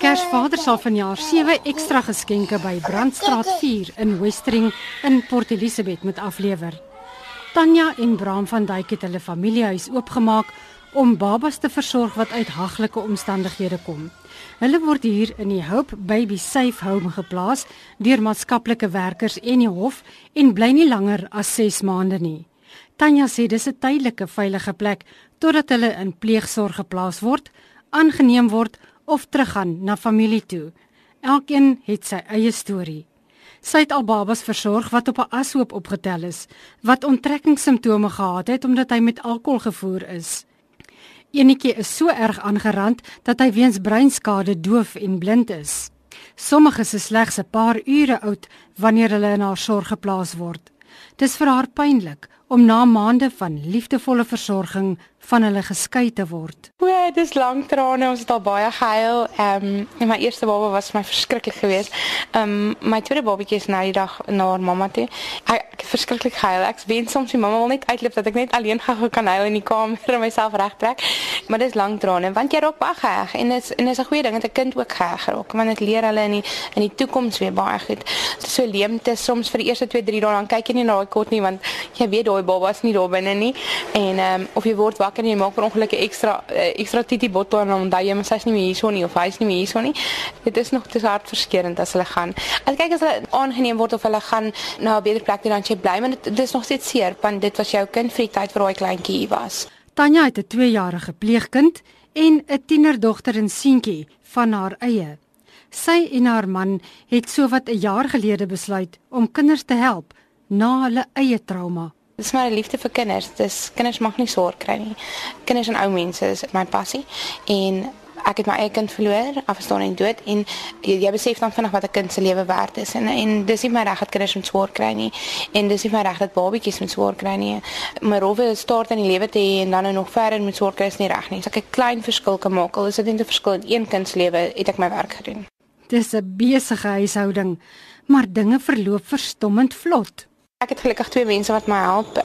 Kersvader sal vanjaar sewe ekstra geskenke by Brandstraat 4 in Westering in Port Elizabeth moet aflewer. Tanya en Bram van Duyk het hulle familiehuis oopgemaak om babas te versorg wat uit haglike omstandighede kom. Hulle word hier in die Hope Baby Safe Home geplaas deur maatskaplike werkers en die hof en bly nie langer as 6 maande nie. Tanya sê dis 'n tydelike veilige plek totdat hulle in pleegsorg geplaas word, aangeneem word of teruggaan na familie toe. Elkeen het sy eie storie. Sy het al babas versorg wat op 'n ashoop opgetel is, wat onttrekkingssimptome gehad het omdat hy met alkohol gevoer is. Enetjie is so erg aangerand dat hy weens breinskade doof en blind is. Sommige is slegs 'n paar ure oud wanneer hulle in haar sorg geplaas word. Dis vir haar pynlik om na maande van liefdevolle versorging van hulle geskei te word. O, dis lank trane, ons het al baie gehuil. Ehm um, en my eerste baba was vir my verskriklik geweest. Ehm um, my tweede babatjie is nou die dag na haar mamma toe. Ek, ek het verskriklik gehuil. Ek wens soms die mamma wil net uitloop dat ek net alleen gou kan huil in die kamer en myself regtrek. Maar dis lank trane want jy raak baie geheg en dit is en dis 'n goeie ding dat 'n kind ook geheg raak want dit leer hulle in die in die toekoms weer baie goed. So leemte soms vir die eerste 2, 3 dae dan kyk jy nie na daai kot nie want jy weet daai baba is nie daar binne nie en ehm um, of jy word wakker en jy maak per ongeluk 'n ekstra ekstra titi bottel en dan jy mens hy's nie meer hierso nie of hy's nie meer hierso nie. Dit is nog te hard verskeurend as hulle gaan. As kyk as hulle aangeneem word of hulle gaan na 'n beter plek toe dan jy bly, maar dit, dit is nog steeds seer want dit was jou kind vir die tyd vir daai kleintjie hier was. Tanya het 'n 2-jarige pleegkind en 'n tienerdogter in Seentjie van haar eie. Sy en haar man het sowat 'n jaar gelede besluit om kinders te help na hulle eie trauma. Dit is maar liefde vir kinders. Dis kinders mag nie sorg kry nie. Kinders en ou mense is my passie en ek het my eie kind verloor, afgestaan en dood en jy, jy besef dan vinnig wat 'n kind se lewe werd is en en dis nie my reg dat kinders moet swaar kry nie en dis nie my reg dat babatjies moet swaar kry nie. My rowwe start in die lewe te hê en dan nou nog verder moet swaar kry is nie reg nie. As ek 'n klein verskil kan maak, al is dit net 'n verskil in een kind se lewe, het ek my werk gedoen. Dis 'n besige huishouding, maar dinge verloop verstommend vlot. Ek het gelukkig twee mense wat my help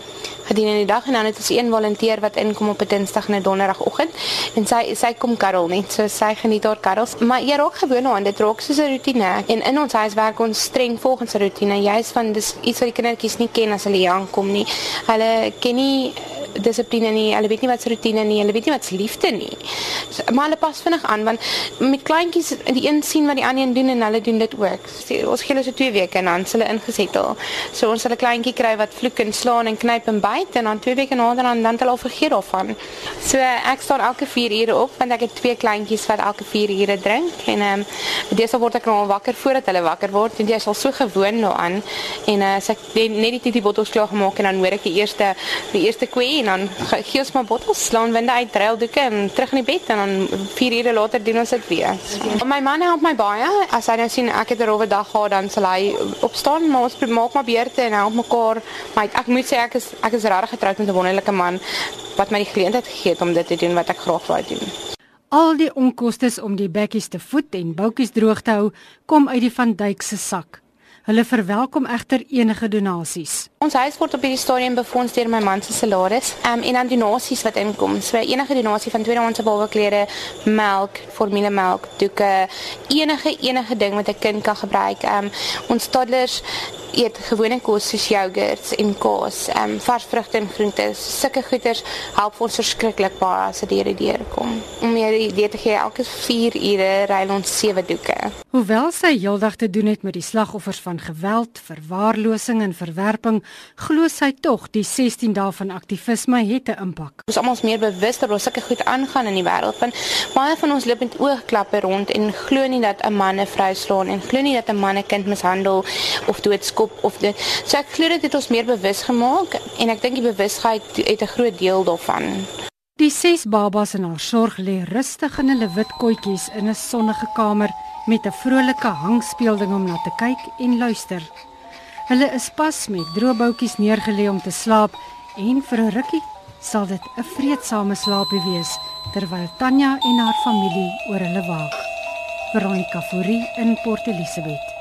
gedurende die dag en dan het ons een volonteer wat inkom op 'n Dinsdag en 'n Donderdagoggend en sy sy kom karrel net so sy geniet haar karrels. Maar jy raak gewoon aan dit raak soos 'n rotine en in ons huis werk ons streng volgens 'n rotine jy's van dis iets wat die kindertjies nie ken as hulle hier aankom nie. Hulle ken nie dissipline nie. Hulle weet nie wat se rotine nie. Hulle weet nie wat se liefde nie. So, maar hulle pas vinnig aan want met kleintjies die een sien wat die ander een doen en hulle doen dit ook. So, ons gee hulle so 2 weke en dan hulle ingesettel. So ons hulle kleintjie kry wat vloek en slaan en knyp en byt en dan 2 weke nader dan dan hulle al vergeet daarvan. So ek staan elke 4 ure op want ek het twee kleintjies wat elke 4 ure drink en ehm um, deesdae word ek nou al wakker voordat hulle wakker word en jy is al so gewoond daaraan en uh, as ek net die titi bottels klaar gemaak en dan hoor ek die eerste die eerste kwee en dan gee ons maar bottels slaan winde uit dreildoeke en terug in die bed en dan 4 ure later doen ons dit weer. So. My man help my baie. As hy nou sien ek het 'n rowwe dag gehad dan sal hy opstaan maar ons maak maar beurte en help mekaar. Maar ek moet sê ek is ek is regtig getroud met 'n wonderlike man wat my die geleentheid gegee het om dit te doen wat ek graag wou doen. Al die onkoste om die bekkies te voed en boutjies droog te hou, kom uit die van Duyk se sak. Hulle verwelkom egter enige donasies. Ons huis word op hierdie stadium befonds deur my man se salaris. Ehm um, en dan donasies wat inkom. So enige donasie van tweedehandse babaklere, melk, formulemelk, doeke, enige enige ding wat 'n kind kan gebruik. Ehm um, ons toddlers eet gewone kos soos jogurts en kaas, ehm um, vars vrugte en groente. Sulke goeders help ons verskriklik baie as dit hier deur kom. Om meer idee te gee, elke 4 ure ry ons 7 doeke. Hoewel sy heeldag te doen het met die slagoffers van geweld, verwaarlosing en verwerping, glo sy tog die 16 dae van aktivisme het 'n impak. Ons almal is meer bewus dat daar sulke goed aangaan in die wêreld. Want baie van ons loop met oogklappe rond en glo nie dat 'n man 'n vrou slaan en glo nie dat 'n man 'n kind mishandel of doodskop op of dit. So ek glo dit het ons meer bewus gemaak en ek dink die bewustheid het 'n groot deel daarvan. Die ses babas in haar sorg lê rustig in hulle wit kotjies in 'n sonnige kamer met 'n vrolike hangspeelding om na te kyk en luister. Hulle is pas met droëboutjies neergelê om te slaap en vir 'n rukkie sal dit 'n vreedsame slaapie wees terwyl Tanya en haar familie oor hulle waak. Veronica Fourie in Port Elizabeth.